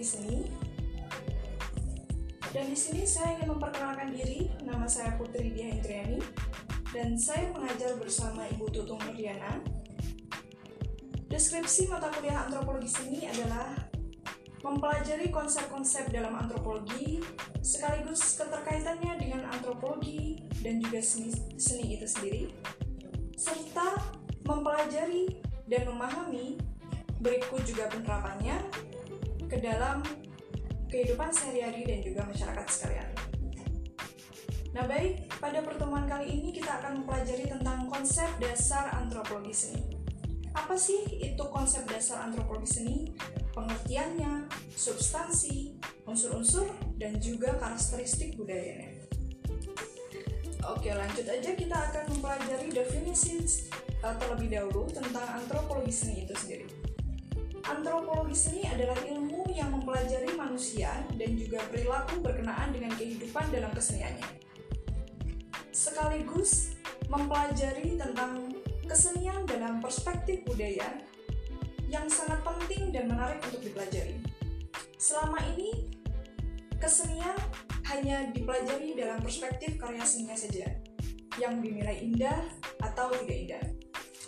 Seni. Dan di sini saya ingin memperkenalkan diri, nama saya Putri Dia Indriani, dan saya mengajar bersama Ibu Tutung Nurdiana. Deskripsi mata kuliah antropologi seni adalah mempelajari konsep-konsep dalam antropologi, sekaligus keterkaitannya dengan antropologi dan juga seni, seni itu sendiri, serta mempelajari dan memahami berikut juga penerapannya ke dalam kehidupan sehari-hari dan juga masyarakat sekalian. Nah baik, pada pertemuan kali ini kita akan mempelajari tentang konsep dasar antropologi seni. Apa sih itu konsep dasar antropologi seni? Pengertiannya, substansi, unsur-unsur, dan juga karakteristik budayanya. Oke lanjut aja kita akan mempelajari definisi uh, terlebih dahulu tentang antropologi seni itu sendiri. Antropologi seni adalah ilmu yang mempelajari manusia dan juga perilaku berkenaan dengan kehidupan dalam keseniannya. Sekaligus mempelajari tentang kesenian dalam perspektif budaya yang sangat penting dan menarik untuk dipelajari. Selama ini, kesenian hanya dipelajari dalam perspektif karya seninya saja, yang dinilai indah atau tidak indah.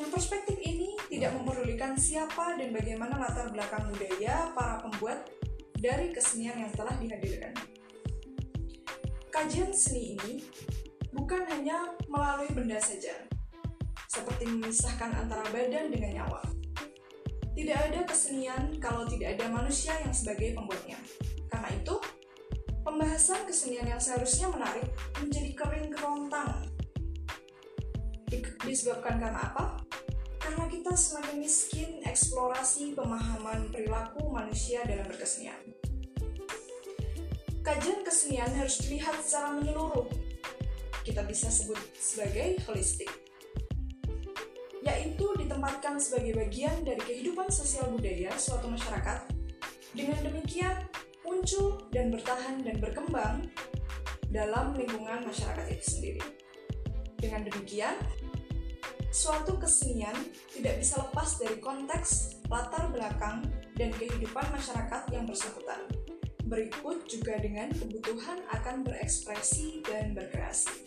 Dan perspektif ini tidak memperdulikan siapa dan bagaimana latar belakang budaya para pembuat dari kesenian yang telah dihadirkan. Kajian seni ini bukan hanya melalui benda saja, seperti memisahkan antara badan dengan nyawa. Tidak ada kesenian kalau tidak ada manusia yang sebagai pembuatnya. Karena itu, pembahasan kesenian yang seharusnya menarik menjadi kering kerontang. Disebabkan karena apa? Karena kita semakin miskin eksplorasi pemahaman perilaku manusia dalam berkesenian. Kajian kesenian harus dilihat secara menyeluruh. Kita bisa sebut sebagai holistik, yaitu ditempatkan sebagai bagian dari kehidupan sosial budaya suatu masyarakat. Dengan demikian, muncul dan bertahan dan berkembang dalam lingkungan masyarakat itu sendiri. Dengan demikian, Suatu kesenian tidak bisa lepas dari konteks, latar belakang, dan kehidupan masyarakat yang bersangkutan. Berikut juga dengan kebutuhan akan berekspresi dan berkreasi.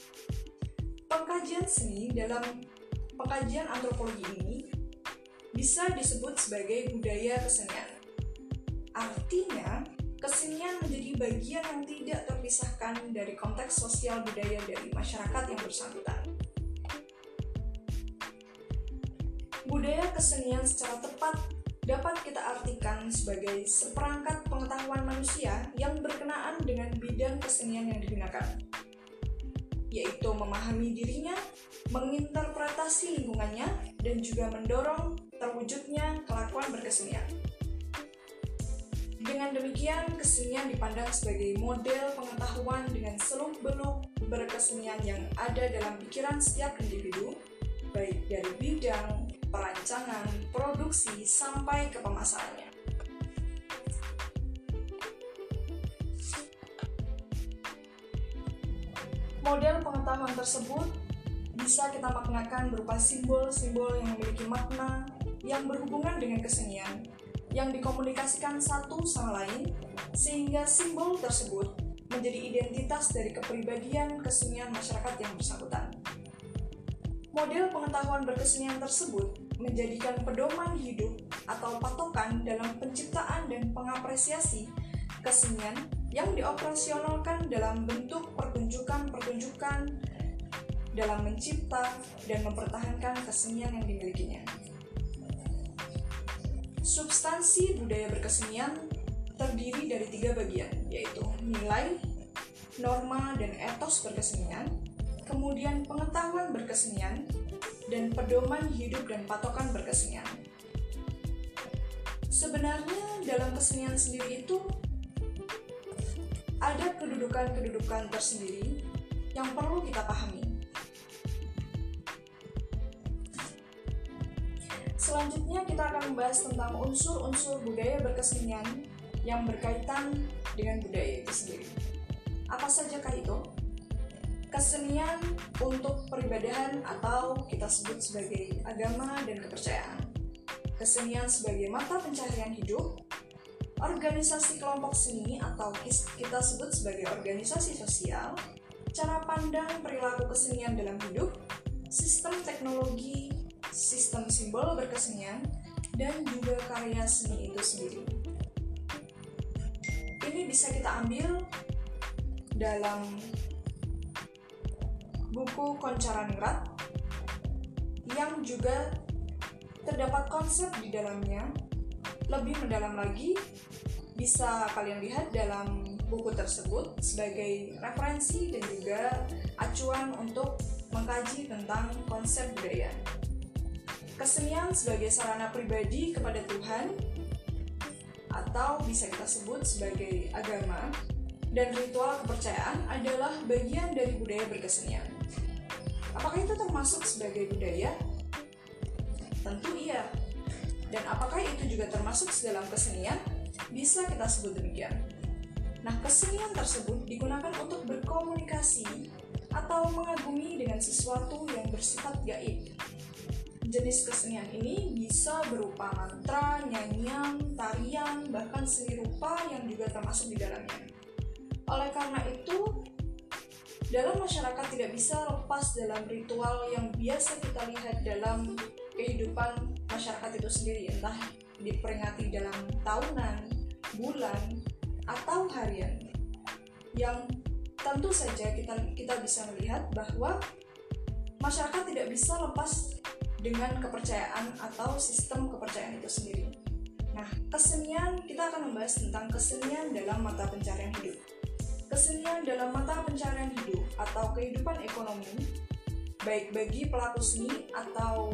Pengkajian seni dalam pengkajian antropologi ini bisa disebut sebagai budaya kesenian. Artinya, kesenian menjadi bagian yang tidak terpisahkan dari konteks sosial budaya dari masyarakat yang bersangkutan. Budaya kesenian secara tepat dapat kita artikan sebagai seperangkat pengetahuan manusia yang berkenaan dengan bidang kesenian yang digunakan, yaitu memahami dirinya, menginterpretasi lingkungannya, dan juga mendorong terwujudnya kelakuan berkesenian. Dengan demikian, kesenian dipandang sebagai model pengetahuan dengan seluk-beluk berkesenian yang ada dalam pikiran setiap individu, baik dari bidang, perancangan, produksi, sampai ke pemasarannya. Model pengetahuan tersebut bisa kita maknakan berupa simbol-simbol yang memiliki makna yang berhubungan dengan kesenian yang dikomunikasikan satu sama lain sehingga simbol tersebut menjadi identitas dari kepribadian kesenian masyarakat yang bersangkutan. Model pengetahuan berkesenian tersebut menjadikan pedoman hidup atau patokan dalam penciptaan dan pengapresiasi kesenian yang dioperasionalkan dalam bentuk pertunjukan-pertunjukan dalam mencipta dan mempertahankan kesenian yang dimilikinya. Substansi budaya berkesenian terdiri dari tiga bagian, yaitu nilai, norma, dan etos berkesenian, kemudian pengetahuan berkesenian, dan pedoman hidup dan patokan berkesenian. Sebenarnya dalam kesenian sendiri itu ada kedudukan-kedudukan tersendiri yang perlu kita pahami. Selanjutnya kita akan membahas tentang unsur-unsur budaya berkesenian yang berkaitan dengan budaya itu sendiri. Apa sajakah itu? Kesenian untuk peribadahan atau kita sebut sebagai agama dan kepercayaan. Kesenian sebagai mata pencaharian hidup, organisasi kelompok seni atau kita sebut sebagai organisasi sosial, cara pandang perilaku kesenian dalam hidup, sistem teknologi, sistem simbol berkesenian, dan juga karya seni itu sendiri. Ini bisa kita ambil dalam buku Koncaraningrat yang juga terdapat konsep di dalamnya. Lebih mendalam lagi, bisa kalian lihat dalam buku tersebut sebagai referensi dan juga acuan untuk mengkaji tentang konsep budaya. Kesenian sebagai sarana pribadi kepada Tuhan atau bisa kita sebut sebagai agama dan ritual kepercayaan adalah bagian dari budaya berkesenian. Apakah itu termasuk sebagai budaya? Tentu iya. Dan apakah itu juga termasuk dalam kesenian? Bisa kita sebut demikian. Nah, kesenian tersebut digunakan untuk berkomunikasi atau mengagumi dengan sesuatu yang bersifat gaib. Jenis kesenian ini bisa berupa mantra, nyanyian, tarian, bahkan seni rupa yang juga termasuk di dalamnya. Oleh karena itu, dalam masyarakat tidak bisa lepas dalam ritual yang biasa kita lihat dalam kehidupan masyarakat itu sendiri entah diperingati dalam tahunan, bulan, atau harian yang tentu saja kita kita bisa melihat bahwa masyarakat tidak bisa lepas dengan kepercayaan atau sistem kepercayaan itu sendiri. Nah, kesenian kita akan membahas tentang kesenian dalam mata pencarian hidup. Kesenian dalam mata pencarian hidup atau kehidupan ekonomi, baik bagi pelaku seni atau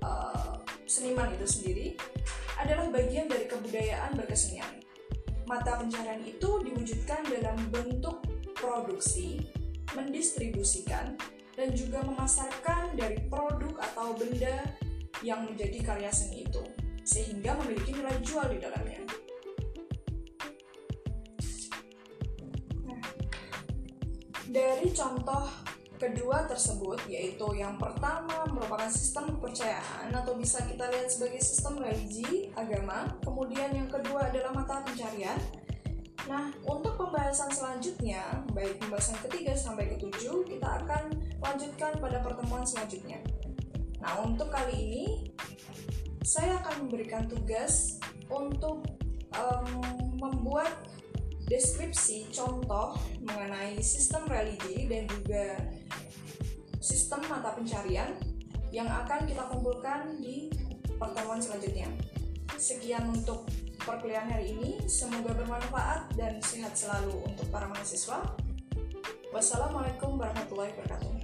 uh, seniman itu sendiri, adalah bagian dari kebudayaan berkesenian. Mata pencarian itu diwujudkan dalam bentuk produksi, mendistribusikan, dan juga memasarkan dari produk atau benda yang menjadi karya seni itu, sehingga memiliki nilai jual di dalamnya. Dari contoh kedua tersebut, yaitu yang pertama merupakan sistem kepercayaan atau bisa kita lihat sebagai sistem religi, agama. Kemudian yang kedua adalah mata pencarian. Nah, untuk pembahasan selanjutnya, baik pembahasan ketiga sampai ketujuh, kita akan lanjutkan pada pertemuan selanjutnya. Nah, untuk kali ini, saya akan memberikan tugas untuk um, membuat deskripsi contoh mengenai sistem religi dan juga sistem mata pencarian yang akan kita kumpulkan di pertemuan selanjutnya. Sekian untuk perkuliahan hari ini, semoga bermanfaat dan sehat selalu untuk para mahasiswa. Wassalamualaikum warahmatullahi wabarakatuh.